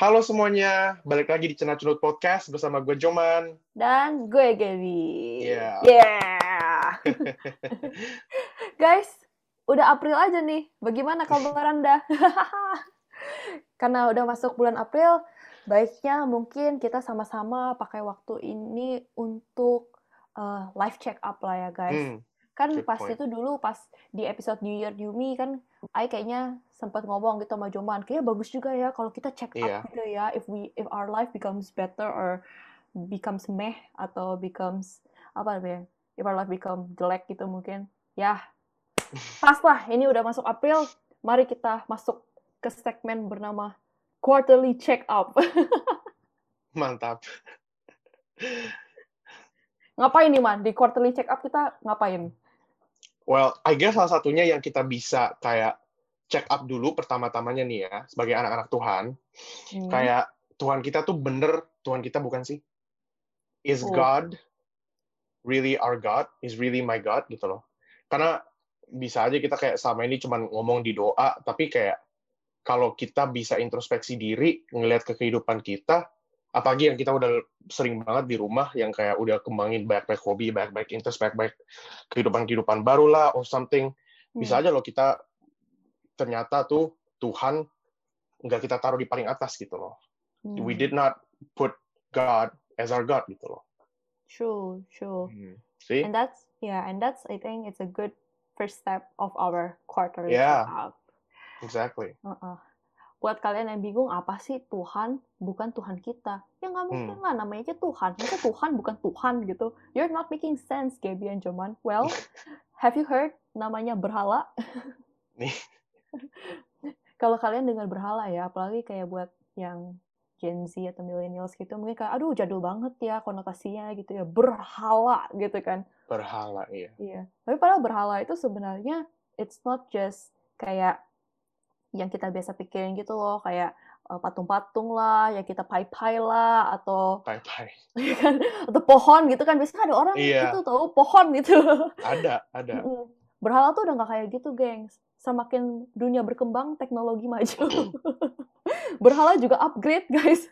Halo semuanya, balik lagi di Cenat Podcast bersama gue Joman. Dan gue Gaby. Yeah. Yeah. Guys, udah April aja nih. Bagaimana kabar Anda? Karena udah masuk bulan April, baiknya mungkin kita sama-sama pakai waktu ini untuk uh, live check up lah ya guys. Hmm, kan good pas point. itu dulu pas di episode New Year New Me kan I kayaknya sempat ngomong gitu sama Joman kayak bagus juga ya kalau kita check up Iya. gitu ya if we if our life becomes better or becomes meh atau becomes apa namanya if our life become jelek gitu mungkin ya pas lah ini udah masuk April mari kita masuk ke segmen bernama quarterly check up mantap. ngapain nih man di quarterly check up kita ngapain Well, I guess salah satunya yang kita bisa kayak check up dulu pertama-tamanya nih ya, sebagai anak-anak Tuhan. Hmm. Kayak Tuhan kita tuh bener Tuhan kita bukan sih? Is Oh. God really our God? Is really my God gitu loh. Karena bisa aja kita kayak sama ini cuman ngomong di doa, tapi kayak kalau kita bisa introspeksi diri, ngelihat ke kehidupan kita, apalagi yang kita udah sering banget di rumah, yang kayak udah kembangin banyak-banyak hobi, banyak-banyak interest, banyak-banyak kehidupan-kehidupan baru lah, or something, bisa Hmm. aja loh kita ternyata tuh Tuhan nggak kita taruh di paling atas gitu loh. We Hmm. did not put God as our God gitu loh. True, true. See? And that's yeah, and that's I think it's a good first step of our quarterly Yeah. Exactly. Uh-uh. Buat kalian yang bingung apa sih Tuhan bukan Tuhan kita? Ya nggak mungkin Hmm. lah namanya aja Tuhan. Masa Tuhan bukan Tuhan gitu? You're not making sense, Gaby and Joman. Well, have you heard namanya berhala? Nih. Kalau kalian dengar berhala ya, apalagi kayak buat yang Gen Z atau millennials gitu, mungkin kayak aduh jadul banget ya konotasinya gitu ya, berhala gitu kan. Berhala, iya. Iya, tapi padahal berhala itu sebenarnya it's not just kayak yang kita biasa pikirin gitu loh, kayak patung-patung lah, yang kita pai-pai lah, atau Bye-bye. ya kan, atau pohon gitu kan. Biasanya ada orang Iya. itu tahu pohon gitu. Ada, ada. Berhala tuh udah nggak kayak gitu, gengs. Semakin dunia berkembang, teknologi maju. Berhala juga upgrade, guys.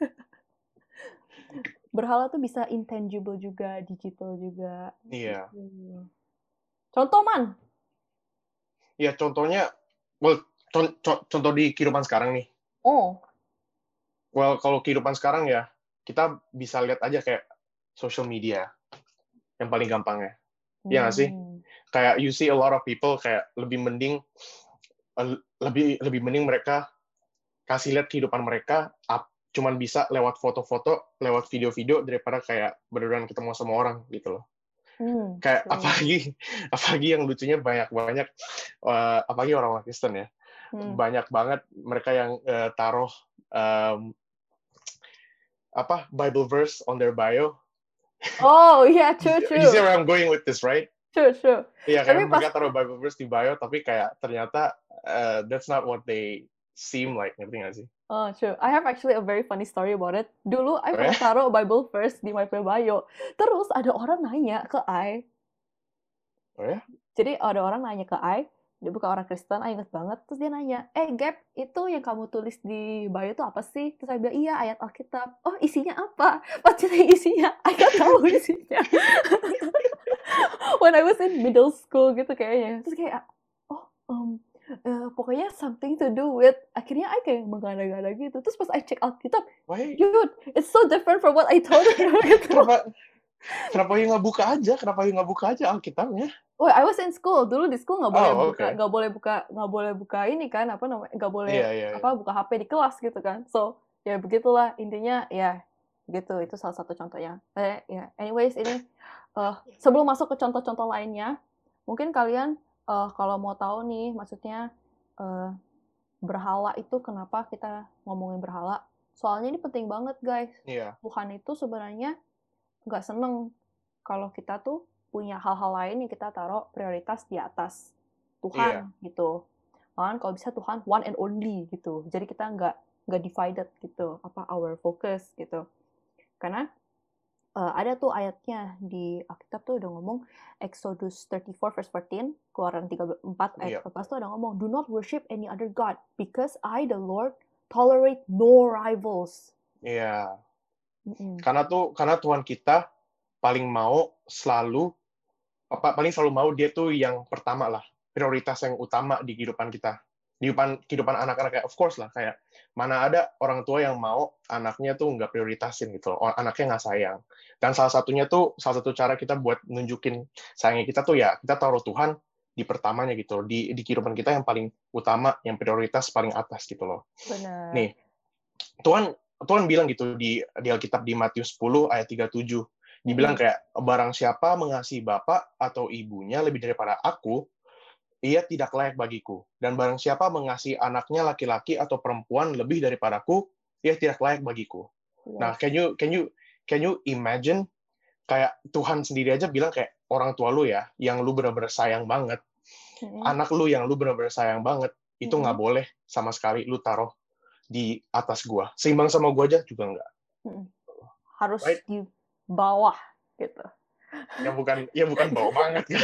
Berhala tuh bisa intangible juga, digital juga. Iya. Gitu. Contoh, Man. Ya contohnya, well, contoh di kehidupan sekarang nih. Oh, Well, kalau kehidupan sekarang ya, kita bisa lihat aja kayak social media. Yang paling gampang ya. Iya nggak sih? Hmm. Kayak you see a lot of people kayak lebih mending, eh, lebih lebih mending mereka kasih lihat kehidupan mereka up, cuman bisa lewat foto-foto, lewat video-video daripada kayak beneran ketemu sama orang gitu loh. Hmm, Kayak true. apalagi apalagi yang lucunya banyak-banyak eh, apalagi orang-orang Kristen ya. Hmm. banyak banget mereka yang eh, taruh em, apa Bible verse on their bio. Oh, iya, true, true. You see where I'm going with this, right? True, true. Iya, kayak mereka taruh Bible verse di bio, tapi kayak ternyata eh, that's not what they seem like, ngerti nggak sih? Oh, true. I have actually a very funny story about it. Dulu, I pernah ya? taruh Bible verse di my bio. Terus ada orang nanya ke I. Oh ya? Jadi ada orang nanya ke I, dia bukan orang Kristen, I inget banget. Terus dia nanya, eh Gap, itu yang kamu tulis di bio itu apa sih? Terus saya bilang, iya ayat Alkitab. Oh isinya apa? Pas ditanya isinya, I gak tahu isinya. When I was in middle school gitu kayaknya. Terus kayak, oh um, eh, pokoknya something to do with, akhirnya I kayak menggada-gada gitu. Terus pas I check Alkitab, Why? dude, it's so different from what I told you. gitu. Kenapa? Kenapa you nggak buka aja? Kenapa you nggak buka aja Alkitabnya? Oh, I was in school. Dulu di school nggak boleh Oh, buka, nggak boleh buka, nggak boleh buka ini kan, apa namanya, nggak boleh Iya, iya, iya. apa buka HP di kelas gitu kan. So ya begitulah intinya ya gitu. Itu salah satu contohnya. Eh, ya, anyways ini eh, sebelum masuk ke contoh-contoh lainnya, mungkin kalian eh, kalau mau tahu nih, maksudnya eh, berhala itu kenapa kita ngomongin berhala? Soalnya ini penting banget guys. Iya. Tuhan itu sebenarnya nggak seneng kalau kita tuh punya hal-hal lain yang kita taruh prioritas di atas Tuhan gitu. Malahan kalau bisa Tuhan one and only gitu. Jadi kita nggak nggak divided gitu apa our focus gitu. Karena eh, ada tuh ayatnya di Alkitab tuh udah ngomong Exodus 34 verse 14, Keluaran 34 ayat Iya. 14 tuh ada ngomong, Do not worship any other God, because I the Lord tolerate no rivals. Iya. Mm-mm. Karena tuh karena Tuhan kita paling mau selalu apa paling selalu mau dia tuh yang pertama lah, prioritas yang utama di kehidupan kita. Di kehidupan kehidupan anak-anak kayak of course lah kayak mana ada orang tua yang mau anaknya tuh nggak prioritasin gitu loh, anaknya nggak sayang. Dan salah satunya tuh salah satu cara kita buat nunjukin sayangnya kita tuh ya kita taruh Tuhan di pertamanya gitu loh, di di kehidupan kita yang paling utama, yang prioritas paling atas gitu loh. Benar. Nih, Tuhan Tuhan bilang gitu di di Alkitab di Matius 10 ayat 37. Dibilang Hmm. kayak barang siapa mengasihi bapak atau ibunya lebih daripada aku, ia tidak layak bagiku. Dan barang siapa mengasihi anaknya laki-laki atau perempuan lebih daripadaku, ia tidak layak bagiku. Nah, Yes. can you can you can you imagine kayak Tuhan sendiri aja bilang kayak orang tua lu ya, yang lu benar-benar sayang banget, Mm-mm. anak lu yang lu benar-benar sayang banget, itu Mm-mm. nggak boleh sama sekali lu taruh di atas gua. Seimbang sama gua aja juga nggak. harus Right. di bawah gitu. Ya bukan ya bukan bau banget ya.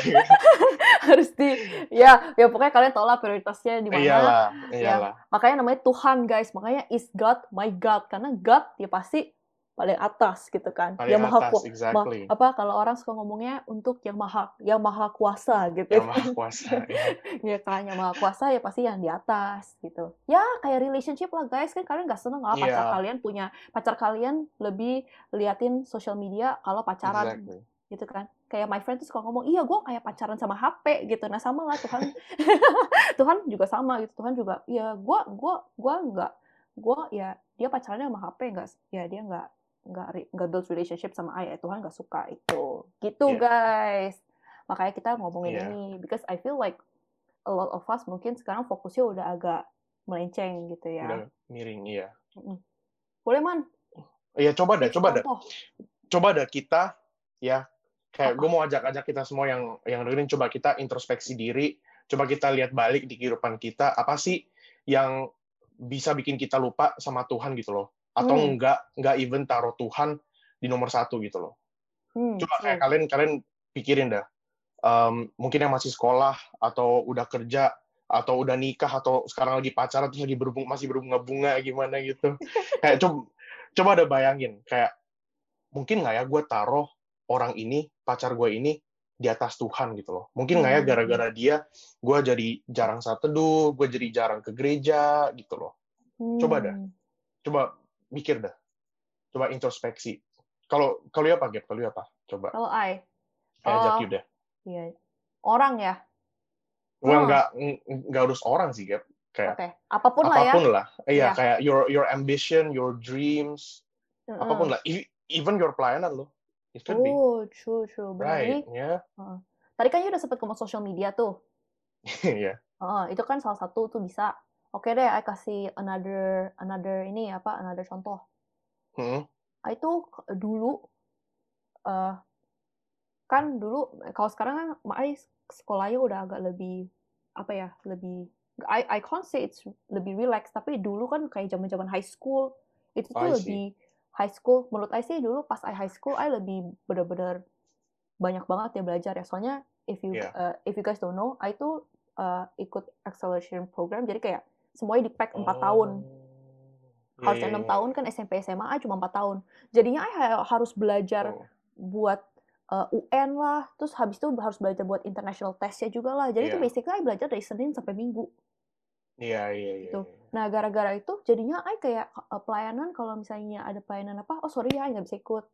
harus di ya ya pokoknya kalian tau lah prioritasnya di mana. Iyalah, Ya, iyalah. makanya namanya Tuhan guys. Makanya is God my God karena God ya pasti paling atas gitu kan. Paling yang maha atas, ku- ma- exactly. apa kalau orang suka ngomongnya untuk yang maha yang maha kuasa gitu. Yang maha kuasa. ya. ya kan yang maha kuasa ya pasti yang di atas gitu ya kayak relationship lah guys kan kalian gak seneng lah pacar Iya. kalian punya pacar kalian lebih liatin social media kalau pacaran Exactly. gitu kan kayak my friend tuh suka ngomong iya gue kayak pacaran sama HP gitu nah sama lah Tuhan Tuhan juga sama gitu Tuhan juga ya gue gua gua nggak gue ya dia pacarannya sama HP nggak ya dia nggak nggak nggak build relationship sama ayah Tuhan nggak suka itu gitu Iya. guys makanya kita ngomongin Iya. ini because I feel like a lot of us mungkin sekarang fokusnya udah agak melenceng gitu ya Udah miring, iya. boleh man Iya, coba dah, coba dah. contoh Coba dah kita ya kayak gue mau ajak-ajak kita semua yang yang dengerin coba kita introspeksi diri, coba kita lihat balik di kehidupan kita apa sih yang bisa bikin kita lupa sama Tuhan gitu loh. Atau Hmm. enggak enggak even taruh Tuhan di nomor satu gitu loh. Hmm, Coba kayak true. kalian kalian pikirin dah. Em, mungkin yang masih sekolah atau udah kerja atau udah nikah atau sekarang lagi pacaran terus lagi berhubung masih berbunga-bunga gimana gitu. kayak coba coba ada bayangin kayak mungkin nggak ya gue taruh orang ini pacar gue ini di atas Tuhan gitu loh. Mungkin nggak ya Hmm. gara-gara dia gue jadi jarang saat teduh, gue jadi jarang ke gereja gitu loh. coba dah. Hmm. Coba mikir dah. Coba introspeksi. Kalau kalau ya apa Gap? Kalau ya apa? Coba kalau I kayak ajak you deh. Iya. Orang ya. Well, Oh. nggak nggak harus orang sih, Gap. Kayak Oke. Apa pun lah ya. apa pun lah. Iya, Iya. kayak your your ambition, your dreams, Heeh. apa pun lah. E- Even your pelayanan lo. It could be. Oh, true, true. Benar. Ini, Right, ya. tadi kan you udah sempat ngomong social media tuh. Iya. Heeh, itu kan salah satu tuh bisa. Oke deh, I kasih another another ini apa, another contoh. Hmm. I tuh dulu eh kan dulu kalau sekarang kan I sekolahnya udah agak lebih apa ya, lebih I I can't say it's lebih relax, tapi dulu kan kayak zaman-zaman high school itu tuh I see. lebih high school menurut I sih dulu pas I high school I lebih bener-bener banyak banget ya belajar ya soalnya if you Iya. uh, if you guys don't know I tuh uh, ikut acceleration program jadi kayak semuanya di pack 4 tahun Iya, harusnya iya, enam iya. tahun kan SMP SMA cuma 4 tahun jadinya I ha- harus belajar Oh. buat uh, UN lah terus habis itu harus belajar buat international testnya juga lah jadi itu Iya. basically I belajar dari Senin sampai Minggu Iya, iya, iya. Gitu. iya. nah gara-gara itu jadinya I kayak uh, pelayanan kalau misalnya ada pelayanan apa oh sorry ya nggak bisa ikut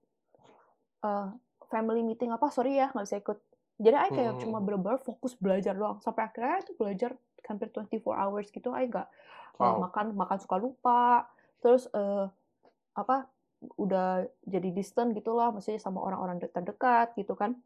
Uh, family meeting apa sorry ya nggak bisa ikut jadi I kayak Hmm. cuma bener-bener fokus belajar doang sampai akhirnya itu belajar hampir 24 hours gitu I nggak uh, Wow. makan makan suka lupa terus eh apa udah jadi distant gitulah maksudnya sama orang-orang de- terdekat gitu kan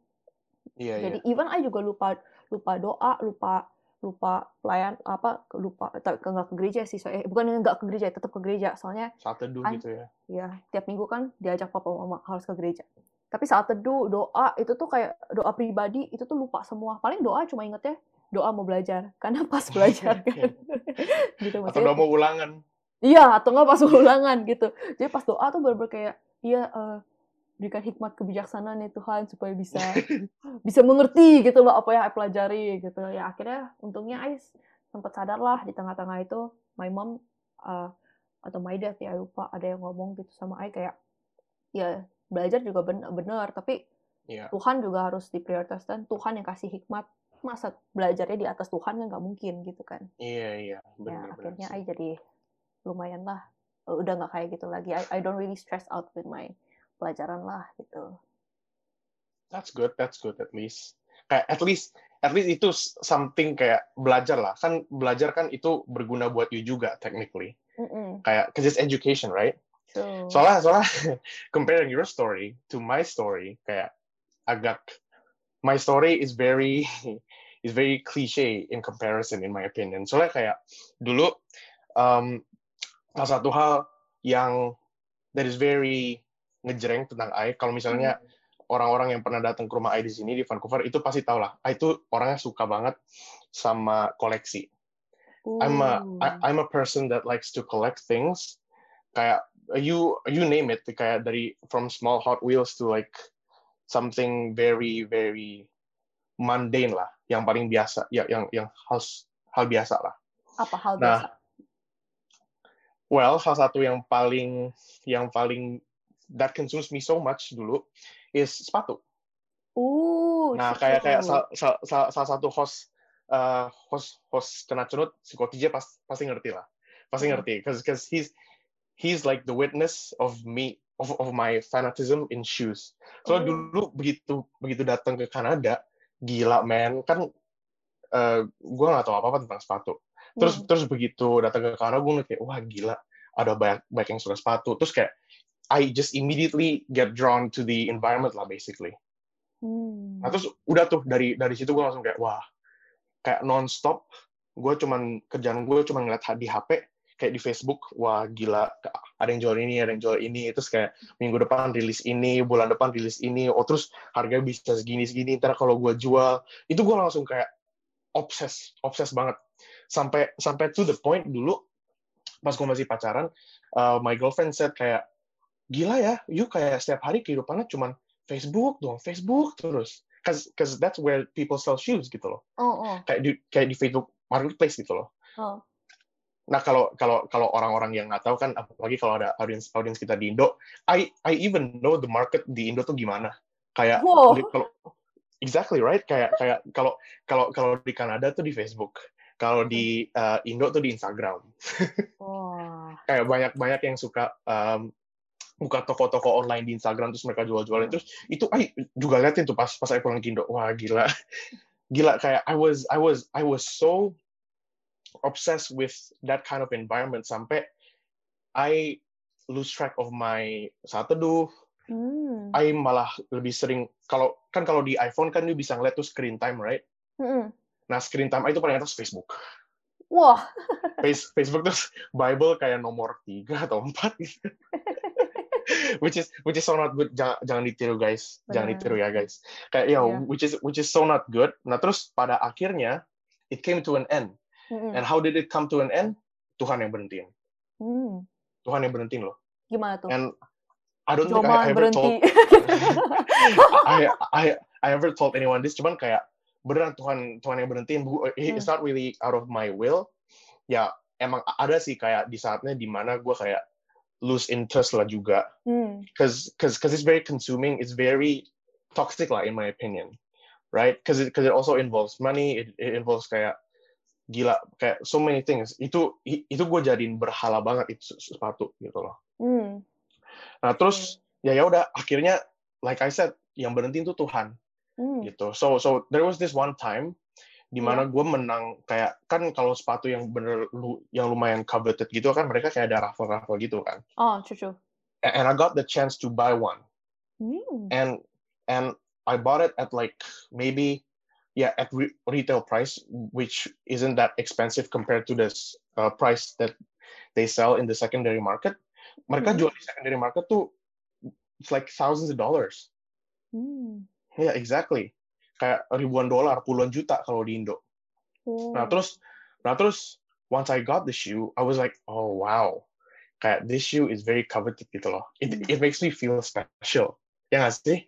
Iya, jadi iya. even I juga lupa lupa doa lupa lupa pelayan apa lupa tak- nggak ke gereja sih so, eh, bukan nggak ke gereja tetap ke gereja soalnya Saat teduh gitu ya. ya tiap minggu kan diajak papa mama harus ke gereja tapi saat teduh doa itu tuh kayak doa pribadi itu tuh lupa semua paling doa cuma ingetnya doa mau belajar karena pas belajar kan gitu Atau maksudnya udah mau ulangan. Iya, atau nggak pas ulangan gitu. Jadi pas doa tuh bener-bener kayak, iya eh, berikan hikmat kebijaksanaan ya Tuhan supaya bisa bisa mengerti gitu loh apa yang I pelajari gitu. Ya akhirnya untungnya I sempat sadar lah di tengah-tengah itu, my mom uh, atau my dad ya lupa ada yang ngomong gitu sama I kayak ya belajar juga benar tapi yeah. Tuhan juga harus diprioritaskan Tuhan yang kasih hikmat masa belajarnya di atas Tuhan kan nggak mungkin gitu kan. Iya iya. Benar, ya akhirnya I jadi lumayan lah udah nggak kayak gitu lagi. I, I don't really stress out with my pelajaran lah gitu. That's good that's good at least. Kayak at least at least itu something kayak belajar lah. Kan belajar kan itu berguna buat you juga technically. Mm-mm. kayak cause it's education right? True. soalnya soalnya comparing your story to my story kayak agak my story is very is very cliche in comparison in my opinion soalnya kayak dulu um, salah satu hal yang that is very ngejreng tentang I kalau misalnya mm. orang-orang yang pernah datang ke rumah I di sini di Vancouver itu pasti tahu lah I itu orangnya suka banget sama koleksi I'm a I, I'm a person that likes to collect things. Kayak you you name it, kayak dari from small Hot Wheels to like something very very mundane lah, yang paling biasa, ya yang yang hal hal biasa lah. Apa hal nah, biasa? Well, salah satu yang paling yang paling that consumes me so much dulu is sepatu. Uh, nah, kayak kayak salah, salah, salah satu host uh, host host kena cunut si Kotije pas, pasti ngerti lah pasti hmm. ngerti because because he's he's like the witness of me of of my fanatism in shoes so oh. dulu begitu begitu datang ke Kanada gila man kan uh, gue nggak tahu apa apa tentang sepatu terus hmm. terus begitu datang ke Kanada gue kayak wah gila ada banyak banyak yang suka sepatu terus kayak I just immediately get drawn to the environment lah basically. Hmm. Nah terus udah tuh dari dari situ gue langsung kayak wah kayak non-stop gue cuman kerjaan gue cuma ngeliat di HP kayak di Facebook wah gila ada yang jual ini ada yang jual ini terus kayak minggu depan rilis ini bulan depan rilis ini oh terus harganya bisa segini segini ntar kalau gue jual itu gue langsung kayak obses obses banget sampai sampai to the point dulu pas gue masih pacaran uh, my girlfriend said kayak gila ya you kayak setiap hari kehidupannya cuman Facebook dong Facebook terus cause cause that's where people sell shoes gitu loh. Oh, oh. Kayak di kayak di Facebook Marketplace gitu loh. Oh. Nah kalau kalau kalau orang-orang yang nggak tahu kan apalagi kalau ada audience audience kita di Indo, I I even know the market di Indo tuh gimana. Kayak wow. kalau exactly right kayak kayak kalau kalau kalau di Kanada tuh di Facebook. Kalau di uh, Indo tuh di Instagram. Oh. kayak banyak-banyak yang suka um, buka toko-toko online di Instagram terus mereka jual-jualin terus itu ay juga liatin tuh pas pas saya pulang ke Indo wah gila gila kayak I was I was I was so obsessed with that kind of environment sampai I lose track of my saat teduh. Hmm. I malah lebih sering kalau kan kalau di iPhone kan lu bisa ngeliat tuh screen time right? Hmm. nah screen time itu paling atas Facebook. Wah. Face, Facebook terus Bible kayak nomor tiga atau empat gitu. Which is which is so not good. Jangan, jangan ditiru guys. Benar. jangan ditiru ya guys. Kayak ya yeah. which is which is so not good. Nah terus pada akhirnya it came to an end mm-hmm. and how did it come to an end Tuhan yang berhentiin mm. Tuhan yang berhentiin loh gimana tuh and I don't think I, I ever told I, I I ever told anyone this cuman kayak beneran Tuhan Tuhan yang berhentiin it's not really out of my will ya emang ada sih kayak di saatnya di mana gue kayak lose interest lah juga. Because mm. because because it's very consuming. It's very toxic lah in my opinion, right? Because it because it also involves money. It, it involves kayak gila kayak so many things. Itu itu gue jadiin berhala banget itu sepatu gitu loh. Mm. Nah terus mm. ya ya udah akhirnya like I said yang berhenti itu Tuhan mm. gitu. So so there was this one time di mana yeah. gue menang kayak kan kalau sepatu yang bener lu yang lumayan coveted gitu kan mereka kayak ada raffle raffle gitu kan oh cucu and I got the chance to buy one mm. and and I bought it at like maybe yeah at re retail price which isn't that expensive compared to this uh, price that they sell in the secondary market mereka mm. jual di secondary market tuh it's like thousands of dollars mm. yeah exactly kayak ribuan dolar, puluhan juta kalau di Indo. Nah terus, nah terus once I got the shoe, I was like, oh wow, kayak this shoe is very coveted gitu loh. It hmm. it makes me feel special. Ya nggak sih?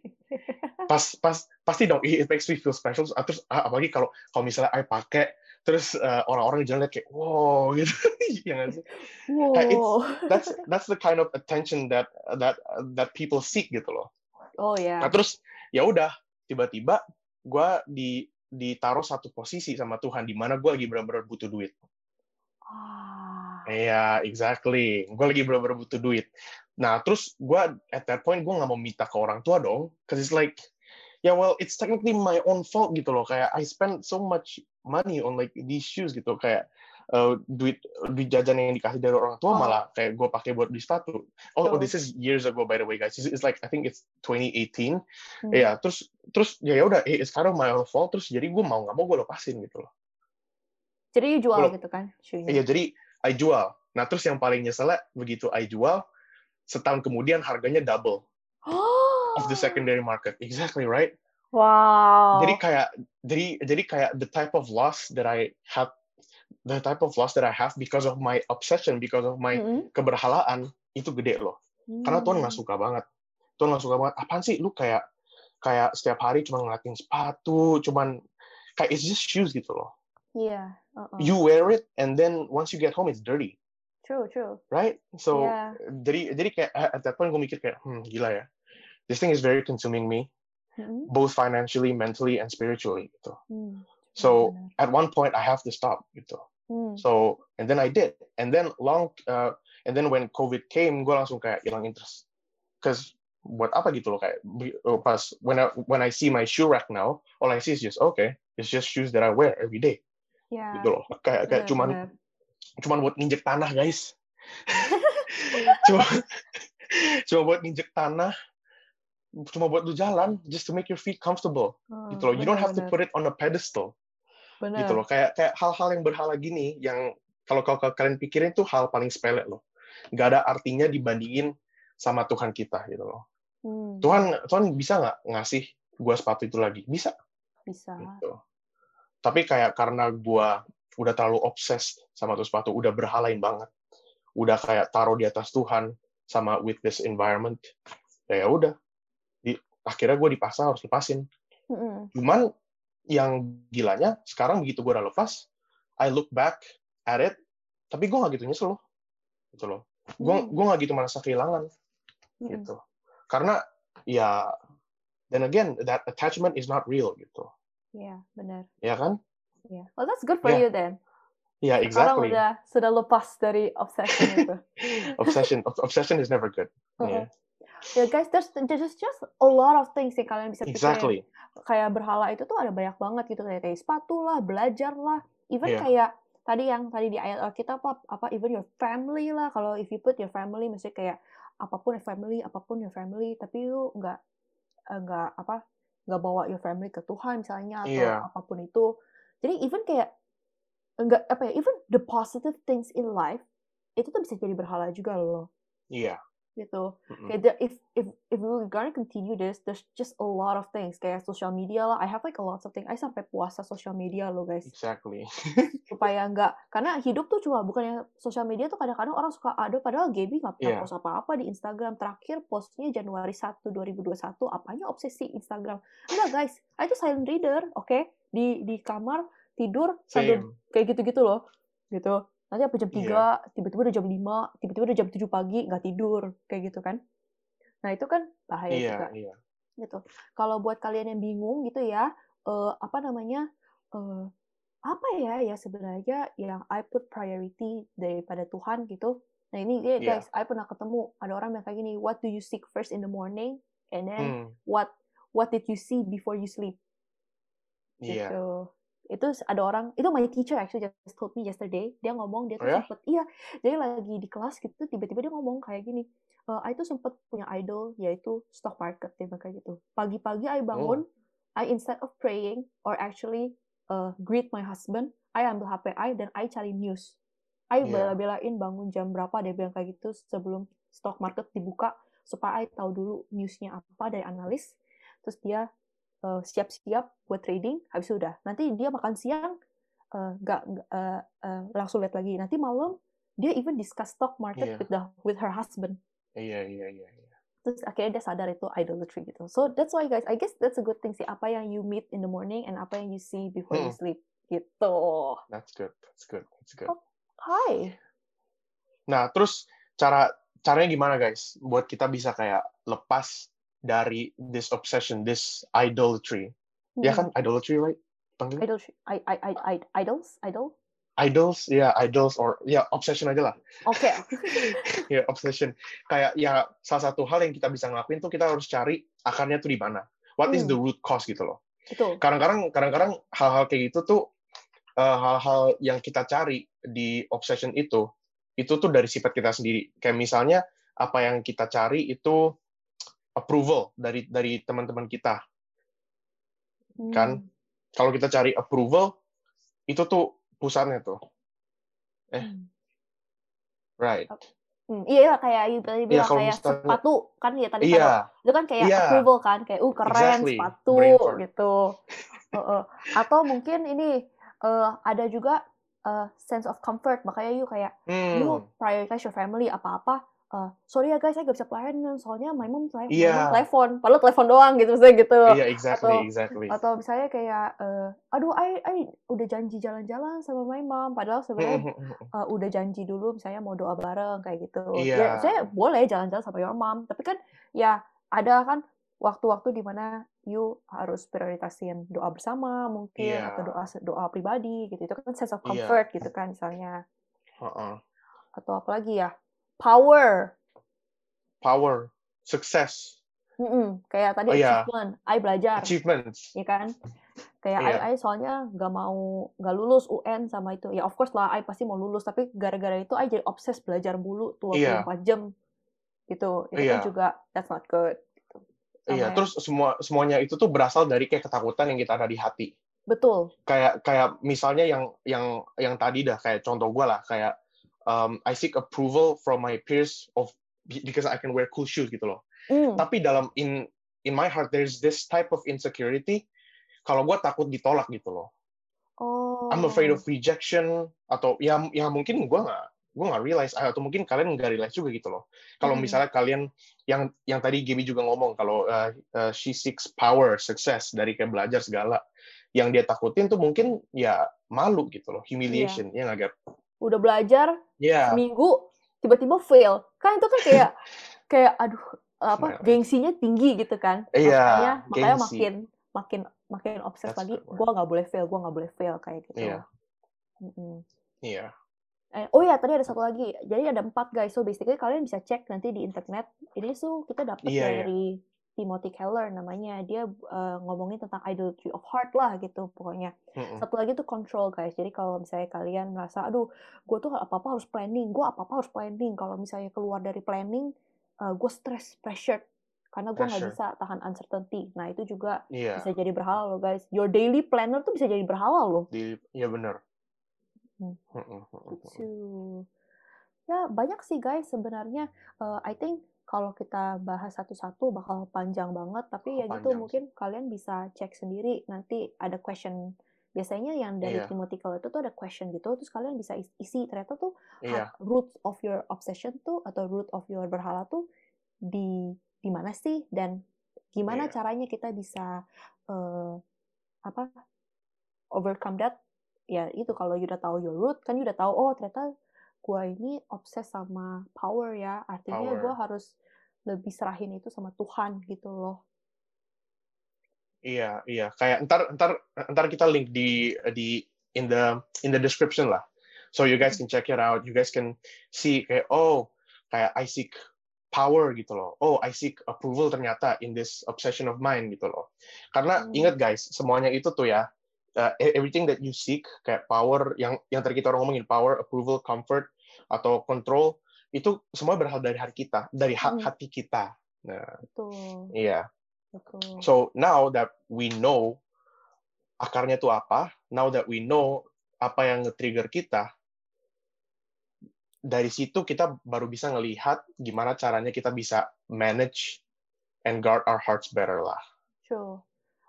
Pas pas pasti dong, it makes me feel special. Terus apalagi kalau kalau misalnya I pakai, terus uh, orang-orang jalan kayak wow gitu ya nggak sih Wow. It's- that's that's the kind of attention that that that people seek gitu loh oh ya. nah terus ya udah tiba-tiba gue di ditaruh satu posisi sama Tuhan di mana gue lagi benar-benar butuh duit Ah. Iya, exactly. Gue lagi bener-bener butuh duit. Nah, terus gue at that point gue nggak mau minta ke orang tua dong, cause it's like, ya yeah, well, it's technically my own fault gitu loh. Kayak I spend so much money on like these shoes gitu, kayak uh, duit duit jajan yang dikasih dari orang tua Oh. malah kayak gue pakai buat beli sepatu. Oh, oh, Oh. this is years ago by the way guys. It's, it's like I think it's 2018. Hmm. Iya, terus terus ya ya udah, eh, it's kind of my own fault. Terus jadi gue mau nggak mau gue lepasin gitu loh. Jadi you jual gitu kan shoe-nya. Iya, jadi I jual. Nah, terus yang paling nyeselnya begitu I jual, setahun kemudian harganya double of the secondary market. Exactly right. Wow. Jadi kayak jadi jadi kayak the type of loss that I had the type of loss that I have because of my obsession, because of my Mm-mm. keberhalaan itu gede loh. Karena Tuhan nggak Hmm. suka banget. Tuhan nggak suka banget. Apaan sih lu kayak kayak setiap hari cuma ngeliatin sepatu, cuman kayak it's just shoes gitu loh. Iya. uh-uh. You wear it and then once you get home it's dirty. True, true. right? So Iya. jadi jadi kayak at that point gue mikir kayak hmm gila ya, this thing is very consuming me Mm-mm. both financially, mentally, and spiritually gitu. Hmm. So at one point I have to stop gitu. Hmm. So and then I did, and then long uh, and then when COVID came, gue langsung kayak hilang interest, cause buat apa gitu loh kayak oh, pas when I when I see my shoe rack now, all I see is just okay, it's just shoes that I wear every day Yeah. gitu loh. Kayak kayak benar, cuman benar. cuman buat nginjek tanah guys cuma cuma buat nginjek tanah cuma buat lu jalan just to make your feet comfortable. Oh, gitu loh. You don't have to benar, put it on a pedestal. Benar. gitu loh. Kayak kayak hal-hal yang berhala gini yang kalau kalau kalian pikirin tuh hal paling sepele loh. Nggak ada artinya dibandingin sama Tuhan kita gitu loh. Hmm, Tuhan Tuhan bisa nggak ngasih gua sepatu itu lagi? Bisa. Bisa. gitu. Tapi kayak karena gua udah terlalu obses sama tuh sepatu udah berhalain banget. Udah kayak taruh di atas Tuhan sama with this environment ya udah akhirnya gue dipaksa harus lepasin Mm-mm. cuman yang gilanya sekarang begitu gue udah lepas I look back at it tapi gue nggak gitu nyesel loh gitu loh gue Hmm. gue nggak gitu merasa kehilangan Mm-mm. gitu karena ya then again that attachment is not real gitu Iya, benar. ya kan Iya. Well, that's good for Yeah, you then. ya Sekarang exactly udah sudah lepas dari obsession itu. obsession ob- obsession is never good Uh-uh. yeah. Ya guys, there's there's just a lot of things yang kalian bisa pikirin. exactly Kayak berhala itu tuh ada banyak banget gitu kayak, sepatu lah, belajar lah, even Iya. kayak tadi yang tadi di ayat Alkitab apa apa even your family lah. Kalau if you put your family mesti kayak apa pun your family, apa pun your family, tapi you nggak eh, nggak apa nggak bawa your family ke Tuhan misalnya atau Iya. apa pun itu. Jadi even kayak enggak apa ya, even the positive things in life itu tuh bisa jadi berhala juga loh iya gitu. Mm-mm. Kayak the- if if if we're gonna continue this, there's just a lot of things kayak social media lah. I have like a lot of things. I sampai puasa social media loh guys exactly supaya nggak karena hidup tuh cuma bukannya social media tuh kadang-kadang orang suka ada padahal Gaby nggak pernah Iya. post apa-apa di Instagram terakhir postnya Januari 1 2021 apanya obsesi Instagram enggak guys I tuh silent reader oke di di kamar tidur sambil kayak gitu-gitu loh gitu nanti apa jam Iya. 3 tiba-tiba udah jam 5 tiba-tiba udah jam 7 pagi nggak tidur kayak gitu kan. Nah itu kan bahaya iya juga. iya. Gitu. Kalau buat kalian yang bingung gitu ya eh, apa namanya eh, apa ya ya sebenarnya yang I put priority daripada Tuhan gitu. Nah ini Iya. guys I pernah ketemu ada orang yang kayak gini what do you seek first in the morning and then Hmm, what what did you see before you sleep? Iya. Gitu itu ada orang itu my teacher actually just told me yesterday dia ngomong dia Oh tuh ya? sempet iya dia lagi di kelas gitu tiba-tiba dia ngomong kayak gini "Eh, I tuh sempet punya idol yaitu stock market dia kayak gitu pagi-pagi I bangun I instead of praying or actually uh, greet my husband I ambil HP I dan I cari news I Iya. bela-belain bangun jam berapa dia bilang kayak gitu sebelum stock market dibuka supaya I tahu dulu newsnya apa dari analis terus dia uh, siap-siap buat trading habis itu udah nanti dia makan siang uh, nggak nggak, uh, uh, langsung lihat lagi nanti malam dia even discuss stock market Iya. with the with her husband iya iya iya iya. terus akhirnya dia sadar itu idolatry gitu so that's why guys I guess that's a good thing sih apa yang you meet in the morning and apa yang you see before you Hmm. sleep gitu. That's good. That's good. That's good. Oh, Hai. Nah, terus cara caranya gimana guys buat kita bisa kayak lepas dari this obsession, this idolatry. Ya Hmm. kan idolatry right? Panggilnya? Idol, I, I, I, I, idols, idol. Idols, ya idols or ya obsession aja lah. Oke. ya obsession. Kayak ya salah satu hal yang kita bisa ngelakuin tuh kita harus cari akarnya tuh di mana. What is Hmm. the root cause gitu loh. Betul. Kadang-kadang kadang-kadang hal-hal kayak gitu tuh eh, hal-hal yang kita cari di obsession itu itu tuh dari sifat kita sendiri. Kayak misalnya apa yang kita cari itu approval dari dari teman-teman kita. Kan? Hmm. Kalau kita cari approval itu tuh pusatnya tuh. Eh. Hmm. Right. Hmm, iya iya, kayak you tadi bilang kalau kayak misalnya- sepatu kan ya tadi Iya. kalau- itu kan kayak Iya. approval kan kayak uh keren Exactly. sepatu gitu. Heeh. Atau mungkin ini eh, ada juga eh, sense of comfort makanya you kayak Hmm. you prioritize your family apa-apa eh, sorry ya guys saya gak bisa pelayanan soalnya my mom, Iya. mom telepon padahal telepon doang gitu misalnya gitu Iya, exactly, atau- exactly. atau misalnya kayak eh, aduh I, I udah janji jalan-jalan sama my mom padahal sebenarnya uh, udah janji dulu misalnya mau doa bareng kayak gitu. Iya. Ya, saya boleh jalan-jalan sama your mom, tapi kan ya ada kan waktu-waktu di mana you harus prioritasin doa bersama mungkin Iya. atau doa doa pribadi gitu. Itu kan sense of Iya. comfort gitu kan misalnya. Heeh. Atau apalagi ya? Power. Power, success, Mm-mm, kayak tadi Oh, iya. achievement, I belajar, achievements. ya kan? Kayak Iya. I, I soalnya nggak mau nggak lulus UN sama itu. Ya of course lah, I pasti mau lulus. Tapi gara-gara itu I jadi obses belajar mulu 24 Iya. jam gitu. Itu Iya. kan juga that's not good. Gitu. Iya, yang- terus semua semuanya itu tuh berasal dari kayak ketakutan yang kita ada di hati. betul. Kayak kayak misalnya yang yang yang tadi dah kayak contoh gue lah kayak um, I seek approval from my peers of because I can wear cool shoes gitu loh. Hmm, Tapi dalam in in my heart there's this type of insecurity kalau gue takut ditolak gitu loh. Oh. I'm afraid of rejection atau ya ya mungkin gue nggak gue nggak realize atau mungkin kalian nggak realize juga gitu loh. Kalau Hmm. misalnya kalian yang yang tadi Gaby juga ngomong kalau uh, uh, she seeks power, success dari kayak belajar segala, yang dia takutin tuh mungkin ya malu gitu loh, humiliation ya nggak Gab? Udah belajar Ya, seminggu tiba-tiba fail. Kan itu kan kayak kayak aduh apa Nah. gengsinya tinggi gitu kan. Iya, Makanya makanya gengsi. makin makin makin obses That's lagi. Gua nggak boleh fail, gua nggak boleh fail kayak gitu. Iya. Mm-mm. iya, Eh, oh ya, tadi ada satu lagi. Jadi ada empat guys. So basically kalian bisa cek nanti di internet. Ini tuh kita dapat Iya, iya. dari Timothy Keller namanya. Dia eh, ngomongin tentang idolatry of heart lah gitu pokoknya. Mm-mm. Satu lagi tuh control guys. Jadi kalau misalnya kalian merasa, aduh, gue tuh apa-apa harus planning. Gue apa-apa harus planning. Kalau misalnya keluar dari planning, gue stress, pressure. Karena gue nggak bisa tahan uncertainty. Nah itu juga iya, bisa jadi berhala loh guys. Your daily planner tuh bisa jadi berhala loh. iya benar. Hmm. Gitu. Ya, banyak sih guys sebenarnya. Eh, I think kalau kita bahas satu-satu bakal panjang banget, tapi ya Bakal gitu panjang mungkin kalian bisa cek sendiri nanti ada question. Biasanya yang dari Iya. Timothy Keller itu tuh ada question gitu, terus kalian bisa is- isi ternyata tuh ha- root of your obsession tuh atau root of your berhala tuh di di mana sih dan gimana Iya. caranya kita bisa eh, apa overcome that ya itu kalau you udah tahu your root kan you udah tahu oh ternyata gua ini obses sama power ya artinya gua harus lebih serahin itu sama Tuhan gitu loh Iya, iya. Kayak ntar ntar ntar kita link di di in the in the description lah. So you guys can check it out. You guys can see kayak oh kayak I seek power gitu loh. Oh, I seek approval ternyata in this obsession of mine gitu loh. Karena Hmm. ingat guys, semuanya itu tuh ya uh, everything that you seek kayak power yang yang tadi kita orang ngomongin power, approval, comfort atau control itu semua berasal dari hati kita, dari Hmm. hati kita. Nah, betul iya. betul So now that we know akarnya itu apa, now that we know apa yang nge-trigger kita, dari situ kita baru bisa ngelihat gimana caranya kita bisa manage and guard our hearts better lah. True.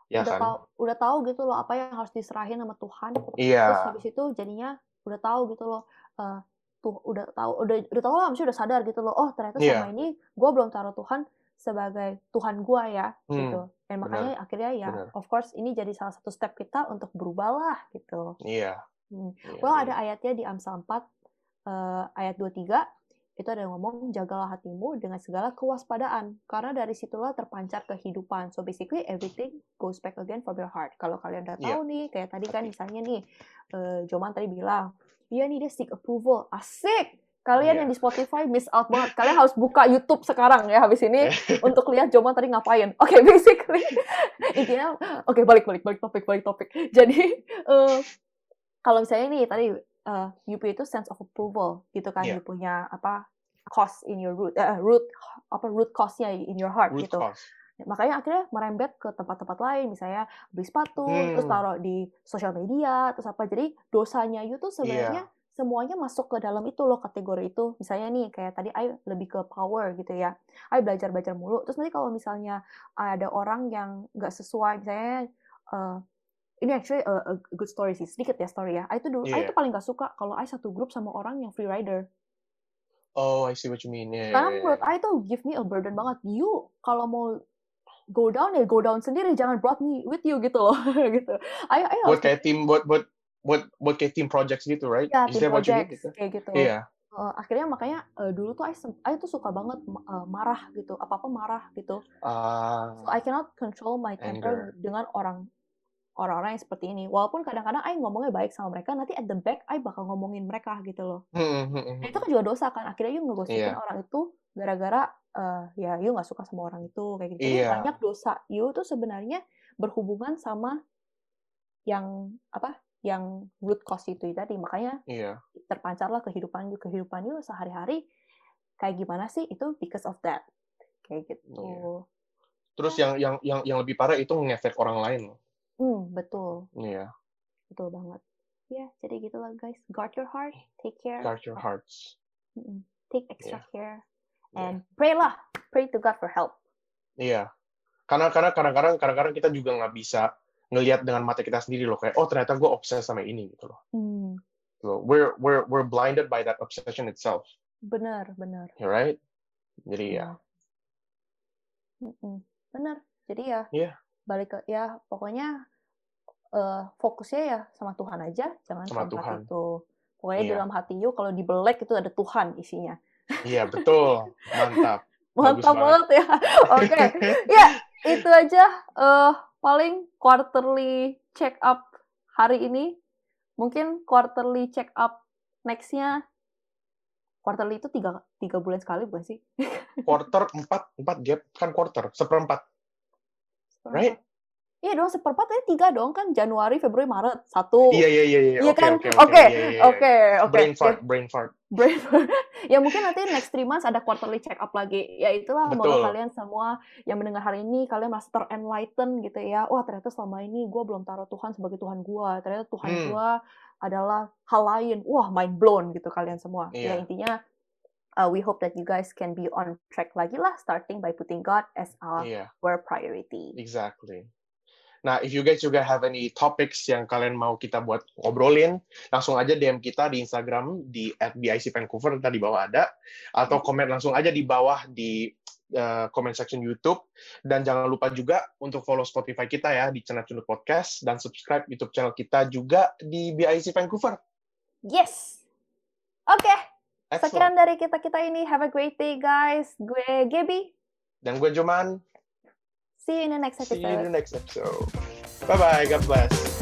Ya udah kan? tahu udah tahu gitu loh apa yang harus diserahin sama Tuhan terus Iya, habis itu jadinya udah tahu gitu loh eh, tuh udah tahu udah udah tahu lah udah sadar gitu loh oh ternyata Iya. selama ini gue belum taruh Tuhan sebagai Tuhan gue ya Hmm. gitu Dan Benar, makanya akhirnya ya, benar. of course ini jadi salah satu step kita untuk berubah lah gitu. Iya. Hmm. iya, Well iya. ada ayatnya di Amsal 4 eh, ayat 23 itu ada yang ngomong jagalah hatimu dengan segala kewaspadaan karena dari situlah terpancar kehidupan. So basically everything goes back again from your heart. Kalau kalian udah Iya. tahu nih kayak tadi kan misalnya nih eh, Joman tadi bilang dia nih dia seek approval. Asik. Kalian Iya. yang di Spotify miss out banget. Kalian harus buka YouTube sekarang ya habis ini untuk lihat Joman tadi ngapain. Oke, basically intinya oke balik balik balik topik balik topik. Jadi eh, kalau misalnya nih tadi eh, UP itu sense of approval gitu kan, Iya. you punya apa cause in your root eh, root apa root cause-nya in your heart Root gitu. cause. Makanya akhirnya merembet ke tempat-tempat lain, misalnya beli sepatu, terus Hmm. taruh di sosial media, terus apa. Jadi dosanya you tuh sebenarnya Iya. semuanya masuk ke dalam itu loh kategori itu. Misalnya nih kayak tadi I lebih ke power gitu ya. I belajar-belajar mulu. Terus nanti kalau misalnya ada orang yang nggak sesuai, misalnya eh, ini actually a, a good story sih, sedikit ya story ya. I tuh dulu, I Iya. tuh paling nggak suka kalau I satu grup sama orang yang free rider. Oh, I see what you mean. Yeah, Karena yeah, menurut yeah. I tuh give me a burden banget. You kalau mau go down ya go down sendiri, jangan brought me with you gitu loh, gitu. I harus Buat kayak tim, buat buat buat buat kayak team projects gitu, right? ya Is team that what you mean? projects Gitu? kayak gitu. Iya. Eh, akhirnya makanya eh, dulu tuh I, I tuh suka banget eh, marah gitu, apa apa marah gitu. Ah, So I cannot control my temper anger. dengan orang orang-orang yang seperti ini. Walaupun kadang-kadang I ngomongnya baik sama mereka, nanti at the back I bakal ngomongin mereka gitu loh. Hmm, hmm, hmm, Nah, itu kan juga dosa kan. Akhirnya you ngegosipin Iya. orang itu gara-gara eh, ya you nggak suka sama orang itu kayak gitu. Jadi Iya. banyak dosa you tuh sebenarnya berhubungan sama yang apa? Yang root cause itu tadi. Makanya Iya. terpancarlah kehidupan you kehidupan you sehari-hari kayak gimana sih itu because of that kayak gitu. Iya. Terus yang yang yang yang lebih parah itu ngefek orang lain. loh. Hmm, betul. Iya. Betul banget. Ya, jadi gitulah guys. Guard your heart, take care. Guard your hearts. Mm-mm. Take extra care And pray lah. Pray to God for help. Iya. Karena karena kadang-kadang kadang-kadang kita juga nggak bisa ngelihat dengan mata kita sendiri loh kayak oh ternyata gue obses sama ini gitu loh. Hmm, So, we're we're we're blinded by that obsession itself, benar, benar. right? Jadi ya. Benar. Mm-mm. Benar. Jadi ya Iya. balik ke ya pokoknya eh, fokusnya ya sama Tuhan aja, jangan Sama tempat Tuhan. itu. Pokoknya di Iya. dalam hati you kalau dibelek itu ada Tuhan isinya. Iya betul, mantap. Mantap banget. banget ya. Oke. ya, itu aja eh paling quarterly check up hari ini. Mungkin quarterly check up next-nya quarterly itu tiga, tiga bulan sekali bukan sih? Quarter empat empat gap kan quarter seperempat. Right? Iya dong, seperempat aja tiga dong kan Januari, Februari, Maret satu. Iya iya iya iya. Iya Oke kan? oke Oke, Iya, iya. Oke, oke. Brain fart, brain fart. Brain ya mungkin nanti next three months ada quarterly check up lagi. Ya itulah semoga kalian semua yang mendengar hari ini kalian merasa terenlighten gitu ya. Wah ternyata selama ini gue belum taruh Tuhan sebagai Tuhan gue. Ternyata Tuhan Hmm. gue adalah hal lain. Wah mind blown gitu kalian semua. Ya Iya. intinya uh, we hope that you guys can be on track lagi lah starting by putting God as our Iya, priority. exactly. Nah, if you guys juga have any topics yang kalian mau kita buat ngobrolin, langsung aja DM kita di Instagram di @bicvancouver tadi bawah ada, atau komen langsung aja di bawah di uh, comment section YouTube. Dan jangan lupa juga untuk follow Spotify kita ya di channel Cundut Podcast dan subscribe YouTube channel kita juga di BIC Vancouver. Yes. Oke, Excellent. sekian dari kita kita ini. Have a great day guys. Gue Gaby. Dan gue Joman. See you in the next episode. See you in the next episode. Bye bye. God bless.